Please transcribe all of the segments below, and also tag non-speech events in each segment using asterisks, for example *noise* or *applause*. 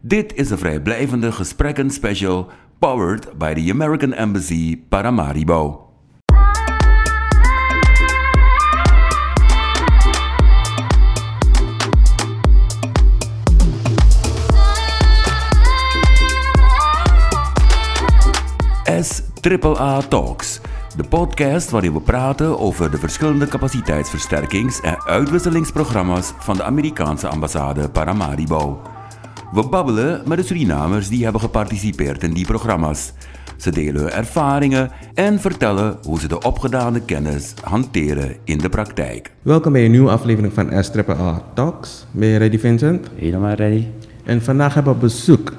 Dit is een vrijblijvende gesprekken special powered by the American Embassy Paramaribo. S AAA Talks, de podcast waarin we praten over de verschillende capaciteitsversterkings- en uitwisselingsprogramma's van de Amerikaanse ambassade Paramaribo. We babbelen met de Surinamers die hebben geparticipeerd in die programma's. Ze delen hun ervaringen en vertellen hoe ze de opgedane kennis hanteren in de praktijk. Welkom bij een nieuwe aflevering van SAAA Talks. Ben je ready, Vincent? Helemaal ready. En vandaag hebben we bezoek.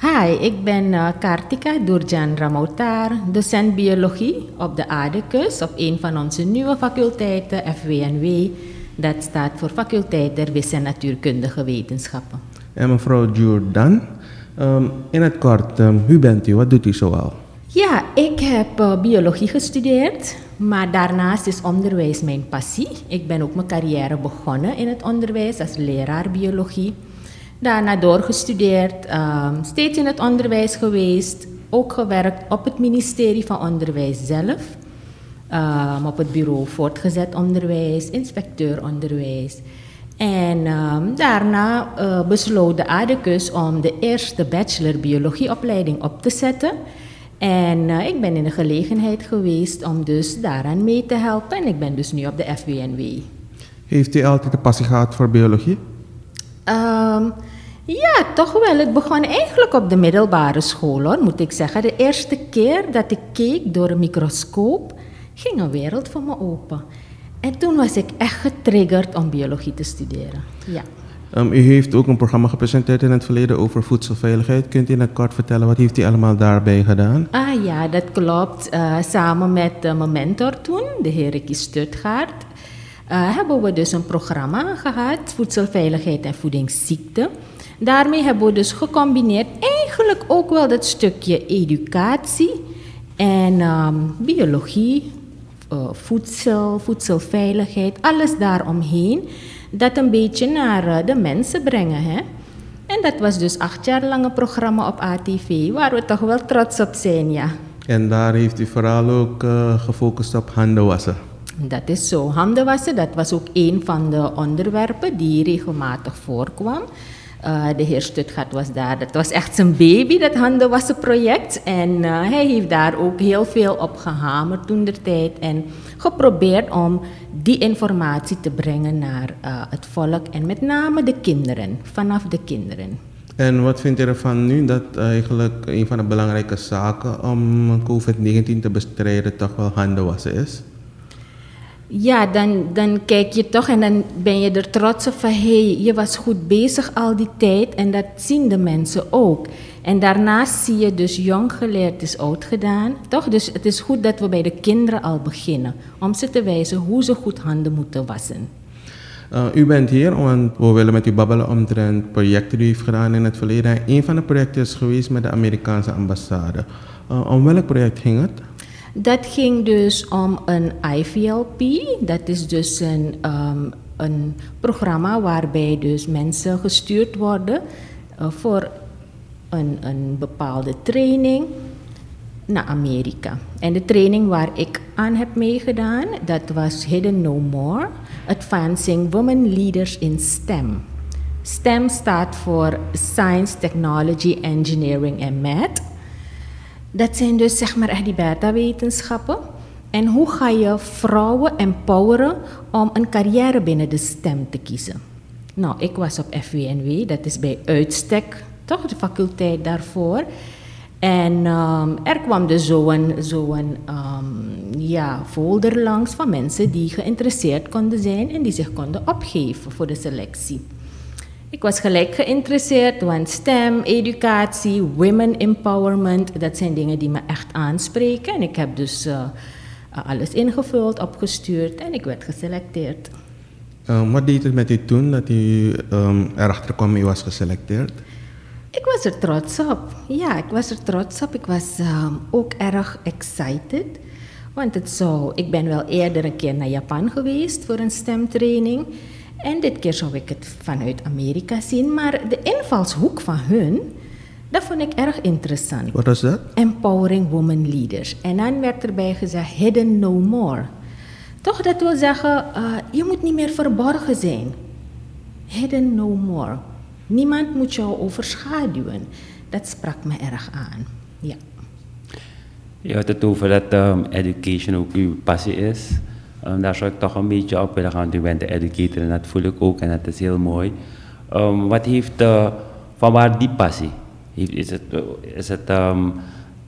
Hi, ik ben uh, Kartika Durjan Ramoutar, docent biologie op de Aardekus op een van onze nieuwe faculteiten, FWNW. Dat staat voor Faculteit der Wis- en Natuurkundige Wetenschappen. En mevrouw Jordan. Um, in het kort, um, wie bent u? Wat doet u zoal? Ja, ik heb uh, biologie gestudeerd, maar daarnaast is onderwijs mijn passie. Ik ben ook mijn carrière begonnen in het onderwijs als leraar biologie. Daarna doorgestudeerd, um, steeds in het onderwijs geweest, ook gewerkt op het ministerie van Onderwijs zelf. Op het bureau voortgezet onderwijs, inspecteur onderwijs. En um, daarna uh, besloot de ADECUS om de eerste bachelor biologieopleiding op te zetten. En uh, ik ben in de gelegenheid geweest om dus daaraan mee te helpen. En ik ben dus nu op de FWNW. Heeft u altijd een passie gehad voor biologie? Um, ja, toch wel. Het begon eigenlijk op de middelbare school, hoor, moet ik zeggen. De eerste keer dat ik keek door een microscoop, ging een wereld voor me open. En toen was ik echt getriggerd om biologie te studeren. Ja. Um, u heeft ook een programma gepresenteerd in het verleden over voedselveiligheid. Kunt u in het kort vertellen, wat heeft u allemaal daarbij gedaan? Ah ja, dat klopt. Uh, samen met uh, mijn mentor toen, de heer Ricky Stutgaard, uh, hebben we dus een programma gehad, voedselveiligheid en voedingsziekte. Daarmee hebben we dus gecombineerd eigenlijk ook wel dat stukje educatie en um, biologie, uh, voedsel, voedselveiligheid, alles daaromheen. Dat een beetje naar uh, de mensen brengen. Hè? En dat was dus acht jaar lang een programma op ATV, waar we toch wel trots op zijn, ja. En daar heeft u vooral ook uh, gefocust op handen wassen. Dat is zo. Handen wassen, dat was ook een van de onderwerpen die regelmatig voorkwam. Uh, de heer Stutgat was daar. Dat was echt zijn baby, dat handenwassen project. En uh, hij heeft daar ook heel veel op gehamerd toen der tijd. En geprobeerd om die informatie te brengen naar uh, het volk. En met name de kinderen, vanaf de kinderen. En wat vindt u ervan nu dat eigenlijk een van de belangrijke zaken om COVID-19 te bestrijden toch wel handenwassen is? Ja, dan, dan kijk je toch en dan ben je er trots op van hé, hey, je was goed bezig al die tijd en dat zien de mensen ook. En daarnaast zie je dus jong geleerd is oud gedaan, toch? Dus het is goed dat we bij de kinderen al beginnen om ze te wijzen hoe ze goed handen moeten wassen. Uh, u bent hier, want we willen met u babbelen omtrent projecten die u heeft gedaan in het verleden. En een van de projecten is geweest met de Amerikaanse ambassade. Uh, om welk project ging het? Dat ging dus om een IVLP. Dat is dus een, um, een programma waarbij dus mensen gestuurd worden uh, voor een, een bepaalde training naar Amerika. En de training waar ik aan heb meegedaan, dat was Hidden No More, Advancing Women Leaders in STEM. STEM staat voor Science, Technology, Engineering en Math. Dat zijn dus zeg maar echt die beta-wetenschappen. En hoe ga je vrouwen empoweren om een carrière binnen de STEM te kiezen? Nou, ik was op FWNW, dat is bij uitstek toch de faculteit daarvoor. En um, er kwam dus zo'n zo um, ja, folder langs van mensen die geïnteresseerd konden zijn en die zich konden opgeven voor de selectie. Ik was gelijk geïnteresseerd, want STEM, educatie, women empowerment, dat zijn dingen die me echt aanspreken. En ik heb dus uh, alles ingevuld, opgestuurd en ik werd geselecteerd. Um, wat deed het met u toen dat u um, erachter kwam u was geselecteerd? Ik was er trots op. Ja, ik was er trots op. Ik was um, ook erg excited. Want het zou, ik ben wel eerder een keer naar Japan geweest voor een stemtraining. En dit keer zou ik het vanuit Amerika zien, maar de invalshoek van hun, dat vond ik erg interessant. Wat is dat? Empowering Women Leaders. En dan werd erbij gezegd, hidden no more. Toch, dat wil zeggen, uh, je moet niet meer verborgen zijn. Hidden no more. Niemand moet jou overschaduwen. Dat sprak me erg aan. Ja. Je had het over dat um, education ook uw passie is. Um, daar zou ik toch een beetje op willen gaan. U bent de educator en dat voel ik ook en dat is heel mooi. Um, wat heeft, uh, van waar die passie? Is het, is het um,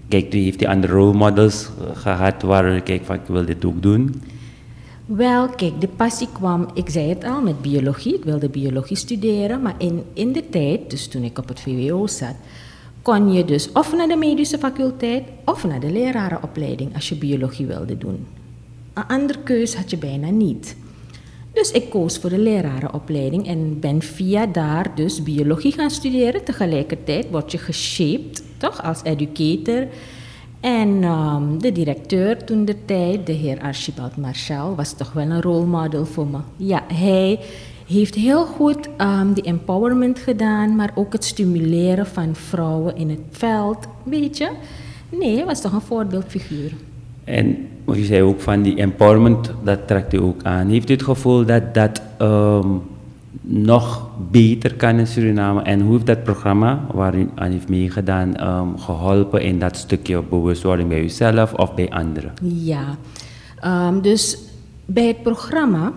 kijk, heeft die andere role models gehad waar kijk van ik wil dit ook doen? Wel, kijk, de passie kwam, ik zei het al, met biologie. Ik wilde biologie studeren, maar in, in de tijd, dus toen ik op het VWO zat, kon je dus of naar de medische faculteit of naar de lerarenopleiding als je biologie wilde doen. Een andere keus had je bijna niet. Dus ik koos voor de lerarenopleiding en ben via daar dus biologie gaan studeren. Tegelijkertijd word je geshaped, toch, als educator. En um, de directeur toen de tijd, de heer Archibald Marchal, was toch wel een rolmodel voor me. Ja, hij heeft heel goed um, die empowerment gedaan, maar ook het stimuleren van vrouwen in het veld. Weet je? Nee, hij was toch een voorbeeldfiguur. En je zei ook van die empowerment, dat trekt u ook aan. Heeft u het gevoel dat dat um, nog beter kan in Suriname? En hoe heeft dat programma waar u aan heeft meegedaan um, geholpen in dat stukje bewustwording bij uzelf of bij anderen? Ja, um, dus bij het programma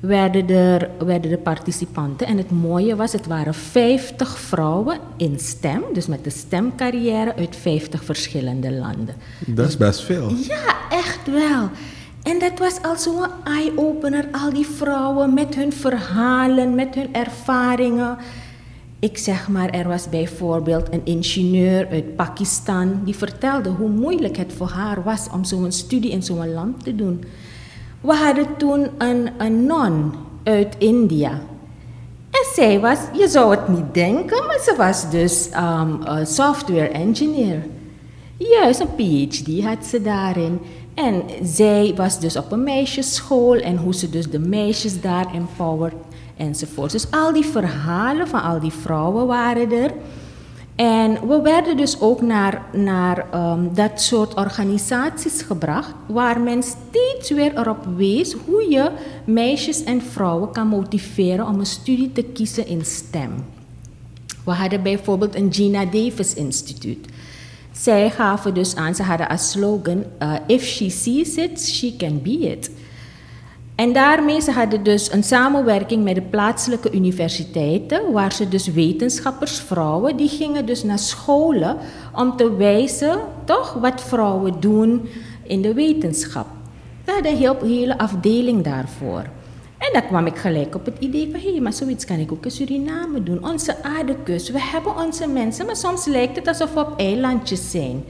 werden, er, werden de participanten, en het mooie was, het waren 50 vrouwen in stem, dus met de stemcarrière uit 50 verschillende landen. Dat is best veel. Ja, echt wel. En dat was al zo'n eye-opener, al die vrouwen met hun verhalen, met hun ervaringen. Ik zeg maar, er was bijvoorbeeld een ingenieur uit Pakistan die vertelde hoe moeilijk het voor haar was om zo'n studie in zo'n land te doen. We hadden toen een, een non uit India. En zij was, je zou het niet denken, maar ze was dus een software engineer. Juist, een PhD had ze daarin. En zij was dus op een meisjesschool en hoe ze dus de meisjes daar empowert enzovoort. Dus al die verhalen van al die vrouwen waren er. En we werden dus ook naar, naar um, dat soort organisaties gebracht, waar men steeds weer erop wees hoe je meisjes en vrouwen kan motiveren om een studie te kiezen in STEM. We hadden bijvoorbeeld een Gina Davis Instituut. Zij gaven dus aan, ze hadden als slogan: uh, If she sees it, she can be it. En daarmee ze hadden dus een samenwerking met de plaatselijke universiteiten, waar ze dus wetenschappers, vrouwen, die gingen dus naar scholen om te wijzen, toch, wat vrouwen doen in de wetenschap. We hadden een hele afdeling daarvoor. En dan kwam ik gelijk op het idee van, hé, maar zoiets kan ik ook in Suriname doen. Onze aardekus, we hebben onze mensen, maar soms lijkt het alsof we op eilandjes zijn.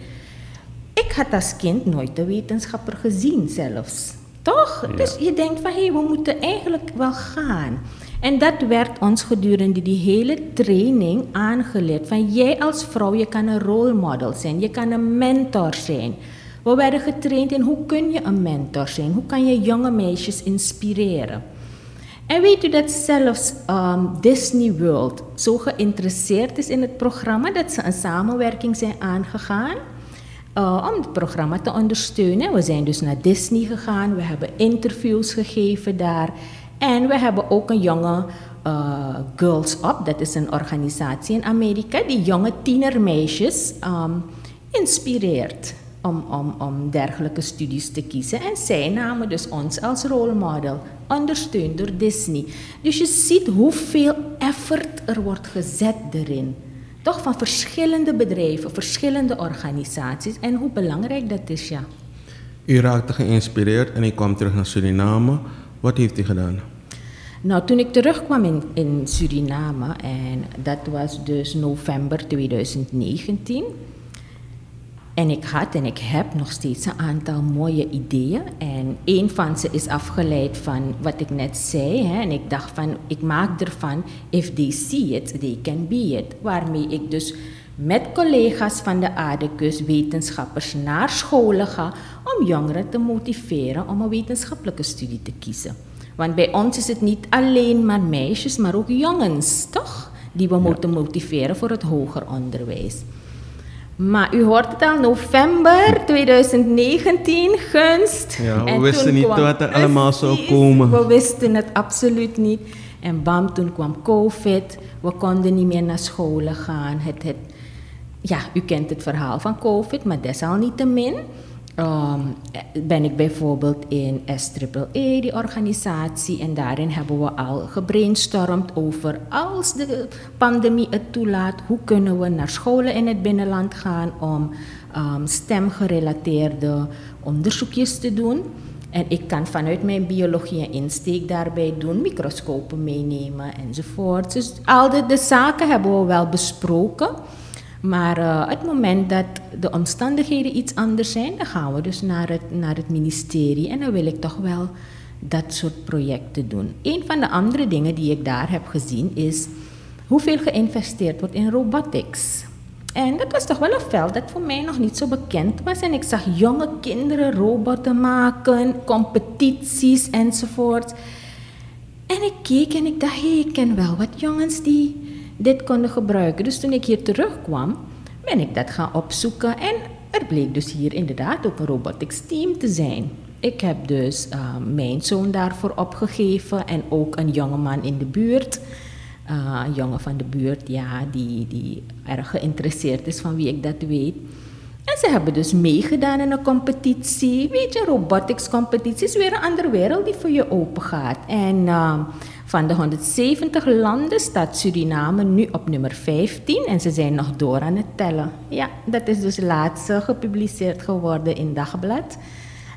Ik had als kind nooit de wetenschapper gezien zelfs. Toch? Ja. Dus je denkt van hé, hey, we moeten eigenlijk wel gaan. En dat werd ons gedurende die hele training aangeleerd. Van jij als vrouw, je kan een rolmodel zijn, je kan een mentor zijn. We werden getraind in hoe kun je een mentor zijn, hoe kan je jonge meisjes inspireren. En weet u dat zelfs um, Disney World zo geïnteresseerd is in het programma dat ze een samenwerking zijn aangegaan? Om het programma te ondersteunen. We zijn dus naar Disney gegaan, we hebben interviews gegeven daar. En we hebben ook een jonge uh, Girls Up, dat is een organisatie in Amerika, die jonge tienermeisjes um, inspireert om, om, om dergelijke studies te kiezen. En zij namen dus ons als rolmodel, ondersteund door Disney. Dus je ziet hoeveel effort er wordt gezet erin toch van verschillende bedrijven, verschillende organisaties en hoe belangrijk dat is, ja. U raakte geïnspireerd en ik kwam terug naar Suriname. Wat heeft u gedaan? Nou, toen ik terugkwam in, in Suriname, en dat was dus november 2019, en ik had en ik heb nog steeds een aantal mooie ideeën. En een van ze is afgeleid van wat ik net zei. Hè. En ik dacht van, ik maak ervan, if they see it, they can be it. Waarmee ik dus met collega's van de Aardekus, wetenschappers, naar scholen ga om jongeren te motiveren om een wetenschappelijke studie te kiezen. Want bij ons is het niet alleen maar meisjes, maar ook jongens, toch? Die we moeten motiveren voor het hoger onderwijs. Maar u hoort het al, november 2019, gunst. Ja, we En wisten niet wat er allemaal zou komen. We wisten het absoluut niet. En bam, toen kwam COVID. We konden niet meer naar scholen gaan. Het, het, ja, u kent het verhaal van COVID, maar desalniettemin ehm, ben ik bijvoorbeeld in SAAA, die organisatie, en daarin hebben we al gebrainstormd over als de pandemie het toelaat, hoe kunnen we naar scholen in het binnenland gaan om ehm, stemgerelateerde onderzoekjes te doen. En ik kan vanuit mijn biologie een insteek daarbij doen, microscopen meenemen enzovoort. Dus al de, de zaken hebben we wel besproken. Maar eh, het moment dat de omstandigheden iets anders zijn, dan gaan we dus naar het, naar het ministerie. En dan wil ik toch wel dat soort projecten doen. Een van de andere dingen die ik daar heb gezien is hoeveel geïnvesteerd wordt in robotics. En dat was toch wel een veld dat voor mij nog niet zo bekend was. En ik zag jonge kinderen robotten maken, competities enzovoort. En ik keek en ik dacht, hé, ik ken wel wat jongens die dit konden gebruiken. Dus toen ik hier terugkwam, ben ik dat gaan opzoeken. En er bleek dus hier inderdaad ook een robotics team te zijn. Ik heb dus eh, mijn zoon daarvoor opgegeven en ook een jongeman in de buurt. Uh, een jongen van de buurt, ja, die, die erg geïnteresseerd is van wie ik dat weet. En ze hebben dus meegedaan in een competitie. Weet je, robotics competitie is weer een andere wereld die voor je open gaat. En uh, van de 170 landen staat Suriname nu op nummer 15 en ze zijn nog door aan het tellen. Ja, dat is dus laatst gepubliceerd geworden in Dagblad.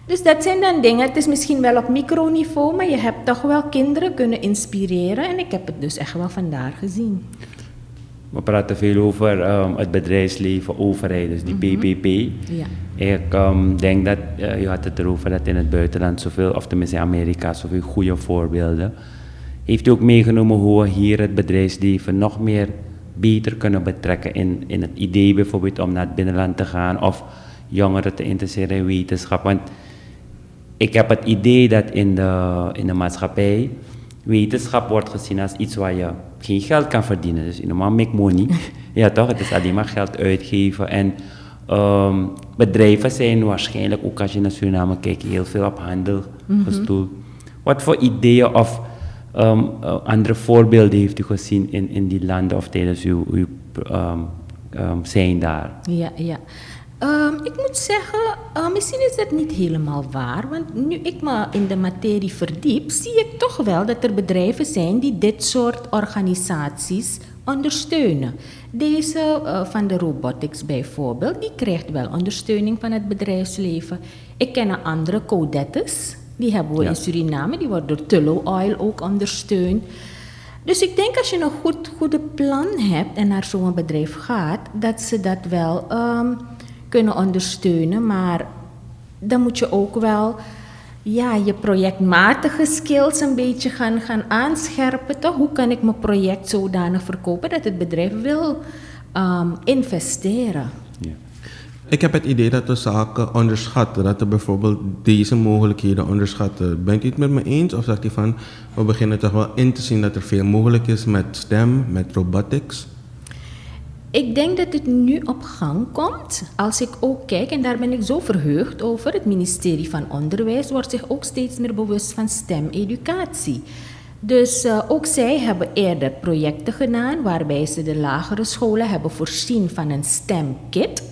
Dus dat zijn dan dingen, het is misschien wel op microniveau, maar je hebt toch wel kinderen kunnen inspireren en ik heb het dus echt wel vandaar gezien. We praten veel over um, het bedrijfsleven, overheid, dus die PPP. Ja. Ik um, denk dat, uh, je had het erover dat in het buitenland zoveel, of tenminste in Amerika, zoveel goede voorbeelden. Heeft u ook meegenomen hoe we hier het bedrijfsleven nog meer beter kunnen betrekken in, in het idee bijvoorbeeld om naar het binnenland te gaan of jongeren te interesseren in wetenschap? Want ik heb het idee dat in de, in de maatschappij wetenschap wordt gezien als iets waar je geen geld kan verdienen. Dus normaal make money. *laughs* ja toch, het is alleen maar geld uitgeven. En um, bedrijven zijn waarschijnlijk, ook als je naar Suriname kijkt, heel veel op handel gestoeld. Wat voor ideeën of um, uh, andere voorbeelden heeft u gezien in, in die landen of tijdens uw, uw um, zijn daar? Ja, ja. Ik moet zeggen, uh, misschien is dat niet helemaal waar. Want nu ik me in de materie verdiep, zie ik toch wel dat er bedrijven zijn die dit soort organisaties ondersteunen. Deze uh, van de robotics bijvoorbeeld, die krijgt wel ondersteuning van het bedrijfsleven. Ik ken andere, Codettes. Die hebben we ja. in Suriname, die wordt door Tullow Oil ook ondersteund. Dus ik denk als je een goed goede plan hebt en naar zo'n bedrijf gaat, dat ze dat wel um, kunnen ondersteunen. Maar dan moet je ook wel ja, je projectmatige skills een beetje gaan, gaan aanscherpen. Toch? Hoe kan ik mijn project zodanig verkopen dat het bedrijf wil um, investeren? Ja. Ik heb het idee dat we zaken onderschatten, dat we bijvoorbeeld deze mogelijkheden onderschatten. Bent u het met me eens of zegt u van we beginnen toch wel in te zien dat er veel mogelijk is met STEM, met robotics? Ik denk dat het nu op gang komt. Als ik ook kijk, en daar ben ik zo verheugd over, het ministerie van Onderwijs wordt zich ook steeds meer bewust van STEM-educatie. Dus uh, ook zij hebben eerder projecten gedaan waarbij ze de lagere scholen hebben voorzien van een STEM-kit.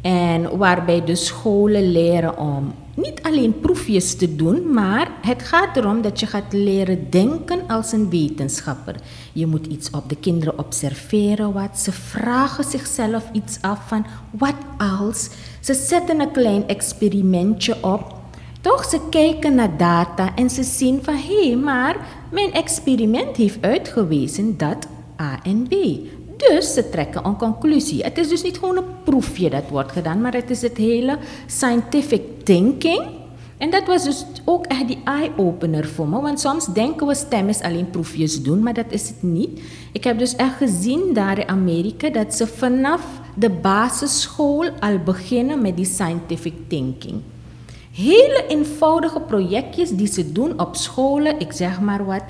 En waarbij de scholen leren om niet alleen proefjes te doen, maar het gaat erom dat je gaat leren denken als een wetenschapper. Je moet iets op de kinderen observeren, wat ze vragen zichzelf iets af van wat als. Ze zetten een klein experimentje op. Toch, ze kijken naar data en ze zien van hé, maar mijn experiment heeft uitgewezen dat A en B. Dus ze trekken een conclusie. Het is dus niet gewoon een proefje dat wordt gedaan, maar het is het hele scientific thinking. En dat was dus ook echt die eye-opener voor me. Want soms denken we stem is alleen proefjes doen, maar dat is het niet. Ik heb dus echt gezien daar in Amerika dat ze vanaf de basisschool al beginnen met die scientific thinking. Hele eenvoudige projectjes die ze doen op scholen, ik zeg maar wat.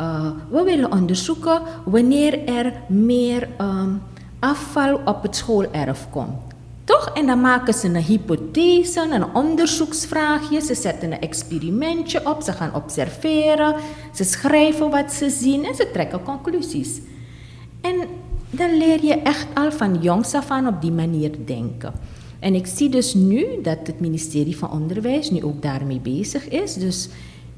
Uh, we willen onderzoeken wanneer er meer um, afval op het schoolerf komt. Toch? En dan maken ze een hypothese, een onderzoeksvraagje. Ze zetten een experimentje op, ze gaan observeren, ze schrijven wat ze zien en ze trekken conclusies. En dan leer je echt al van jongs af aan op die manier denken. En ik zie dus nu dat het ministerie van Onderwijs nu ook daarmee bezig is. Dus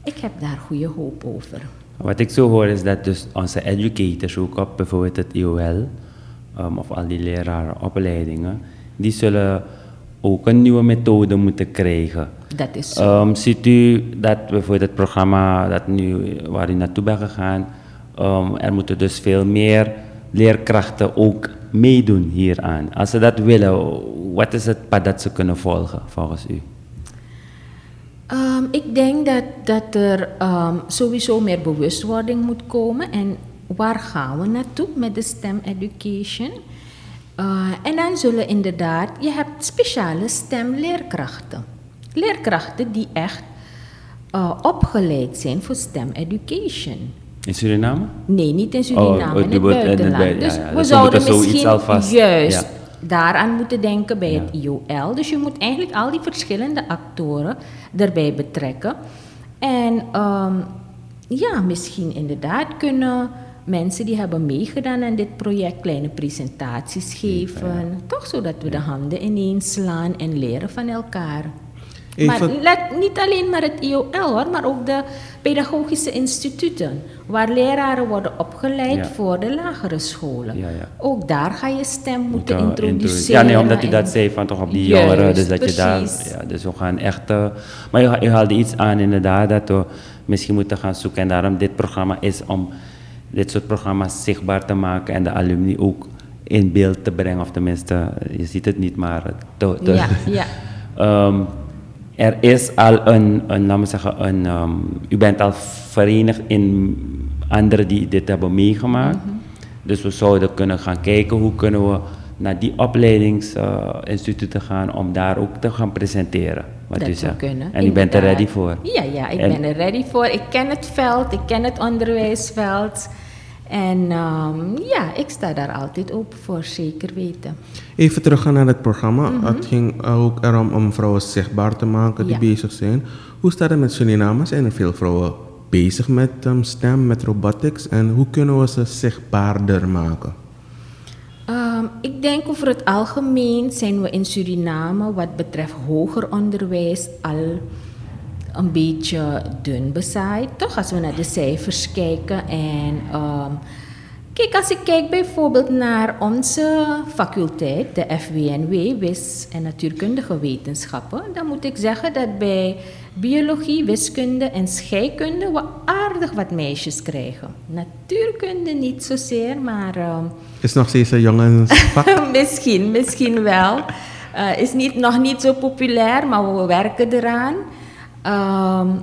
ik heb daar goede hoop over. Wat ik zo hoor is dat dus onze educators ook op bijvoorbeeld het IOL um, ehm, of al die lerarenopleidingen, die zullen ook een nieuwe methode moeten krijgen. Dat is zo. Um, ziet u dat bijvoorbeeld het programma dat nu, waar u naartoe bent gegaan, um, er moeten dus veel meer leerkrachten ook meedoen hieraan. Als ze dat willen, wat is het pad dat ze kunnen volgen volgens u? Um, ik denk dat, dat er um, sowieso meer bewustwording moet komen. En waar gaan we naartoe met de STEM education? Uh, en dan zullen inderdaad, je hebt speciale STEM-leerkrachten. Leerkrachten die echt uh, opgeleid zijn voor STEM education. In Suriname? Nee, niet in Suriname, oh, in het buitenland. Dus we zouden misschien alvast, juist ja. Daaraan moeten denken bij het IOL. Dus je moet eigenlijk al die verschillende actoren erbij betrekken. En um, ja, misschien inderdaad kunnen mensen die hebben meegedaan aan dit project kleine presentaties geven. Toch zodat we de handen ineens slaan en leren van elkaar. Maar niet alleen maar het IOL hoor, maar ook de pedagogische instituten, waar leraren worden opgeleid voor de lagere scholen. Ja, ja. Ook daar ga je stem moeten introduceren. Ja, nee, omdat u dat zei van toch op die jongeren, dus dat je daar, ja, dus we gaan echt, uh, maar u, u haalde iets aan inderdaad, dat we misschien moeten gaan zoeken en daarom dit programma is om dit soort programma's zichtbaar te maken en de alumni ook in beeld te brengen, of tenminste, je ziet het niet, maar te, te ja, ja. um, *laughs* er is al een, een laten we zeggen, een, um, u bent al verenigd in anderen die dit hebben meegemaakt. Mm -hmm. Dus we zouden kunnen gaan kijken hoe kunnen we naar die opleidingsinstituten uh, gaan om daar ook te gaan presenteren. Wat dat u zegt. Kunnen, en u bent er ready voor? Ja, ja ik en, ben er ready voor. Ik ken het veld, ik ken het onderwijsveld. En um, ja, ik sta daar altijd open voor, zeker weten. Even teruggaan naar het programma. Mm -hmm. Het ging ook erom om vrouwen zichtbaar te maken die ja. bezig zijn. Hoe staat het met Suriname? Zijn er veel vrouwen bezig met um, STEM, met robotics? En hoe kunnen we ze zichtbaarder maken? Um, ik denk over het algemeen zijn we in Suriname wat betreft hoger onderwijs al een beetje dun bezaaid, toch? Als we naar de cijfers kijken. En um, kijk, als ik kijk bijvoorbeeld naar onze faculteit, de FWNW, Wis- en Natuurkundige Wetenschappen, dan moet ik zeggen dat bij biologie, wiskunde en scheikunde we aardig wat meisjes krijgen. Natuurkunde niet zozeer, maar... Um, is nog steeds een jongensvak? *laughs* misschien, misschien wel. Uh, is niet, nog niet zo populair, maar we werken eraan. Um,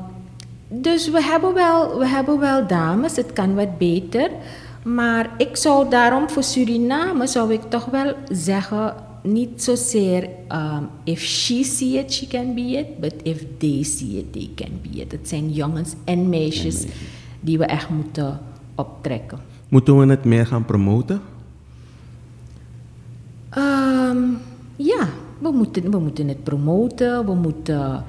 dus we hebben, wel, we hebben wel dames, het kan wat beter. Maar ik zou daarom voor Suriname, zou ik toch wel zeggen, niet zozeer um, if she see it, she can be it, but if they see it, they can be it. Het zijn jongens en meisjes die we echt moeten optrekken. Moeten we het meer gaan promoten? Um, ja, we moeten, we moeten het promoten, we moeten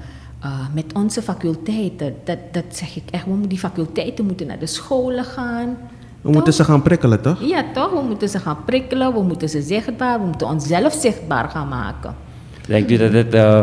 uh, met onze faculteiten, dat, dat zeg ik echt, we, die faculteiten moeten naar de scholen gaan. We moeten ze gaan prikkelen, toch? Ja, toch? We moeten ze gaan prikkelen, we moeten ze zichtbaar, we moeten onszelf zichtbaar gaan maken. Denkt u dat het, uh,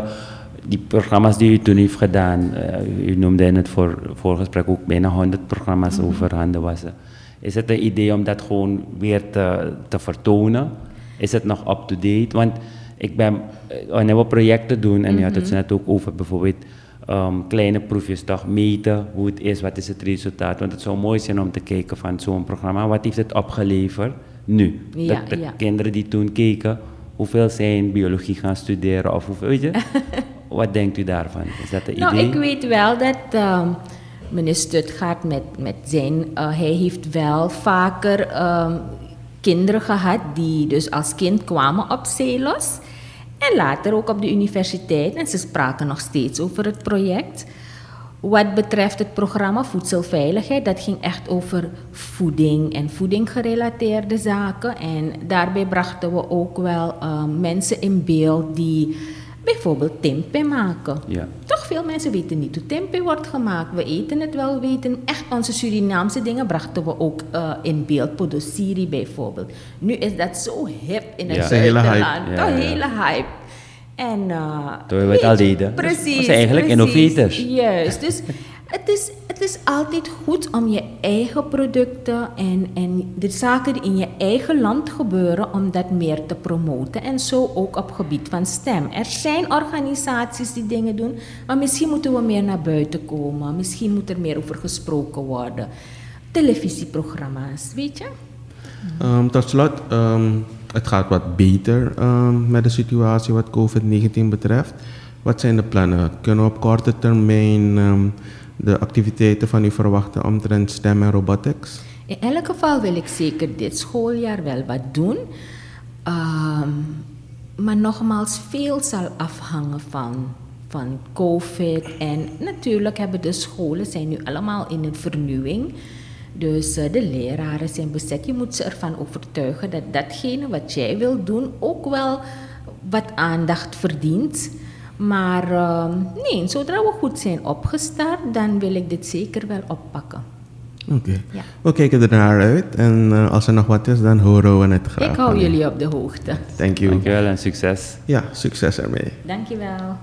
die programma's die u toen heeft gedaan, uh, u noemde in het voor, voorgesprek ook bijna 100 programma's mm -hmm. over handen wassen. Is het een idee om dat gewoon weer te, te vertonen? Is het nog up-to-date? Want ik ben, wanneer we projecten doen, en je had het mhm. net ook over bijvoorbeeld um, kleine proefjes toch meten hoe het is, wat is het resultaat. Want het zou mooi zijn om te kijken van zo'n programma, wat heeft het opgeleverd nu? Ja, dat de ja. kinderen die toen keken, hoeveel zijn biologie gaan studeren of hoeveel, weet je? *laughs* wat denkt u daarvan? Is dat een nou, idee? ik weet wel dat um, meneer Stutgaard met, met zijn, uh, hij heeft wel vaker um, kinderen gehad die dus als kind kwamen op Celos. En later ook op de universiteit. En ze spraken nog steeds over het project. Wat betreft het programma Voedselveiligheid, dat ging echt over voeding en voedinggerelateerde zaken. En daarbij brachten we ook wel uh, mensen in beeld die bijvoorbeeld tempeh maken. Ja. Toch veel mensen weten niet hoe tempeh wordt gemaakt. We eten het wel, weten echt onze Surinaamse dingen brachten we ook uh, in beeld. Podosiri bijvoorbeeld. Nu is dat zo hip in het Ja. De hele buitenland. hype. Ja, hele hype. En, uh, Terwijl we het al deden. Precies. We zijn eigenlijk precies. innovators. Juist. Dus het is, is altijd goed om je eigen producten en, en de zaken die in je eigen land gebeuren, om dat meer te promoten. En zo ook op gebied van stem. Er zijn organisaties die dingen doen, maar misschien moeten we meer naar buiten komen. Misschien moet er meer over gesproken worden. Televisieprogramma's, weet je? Ehm, tot slot, ehm, het gaat wat beter ehm, met de situatie wat COVID-19 betreft. Wat zijn de plannen? Kunnen op korte termijn de activiteiten van u verwachten omtrent stem en robotics? In elk geval wil ik zeker dit schooljaar wel wat doen. Ehm, maar nogmaals, veel zal afhangen van, van COVID. En natuurlijk hebben de scholen zijn nu allemaal in een vernieuwing. Dus eh, de leraren zijn bezet. Je moet ze ervan overtuigen dat datgene wat jij wil doen ook wel wat aandacht verdient. Maar ehm, nee, zodra we goed zijn opgestart, dan wil ik dit zeker wel oppakken. Oké. Ja. We kijken er naar uit en eh, als er nog wat is, dan horen we het graag. Ik hou jullie op de hoogte. Thank you. Dankjewel en succes. Ja, succes ermee. Dankjewel.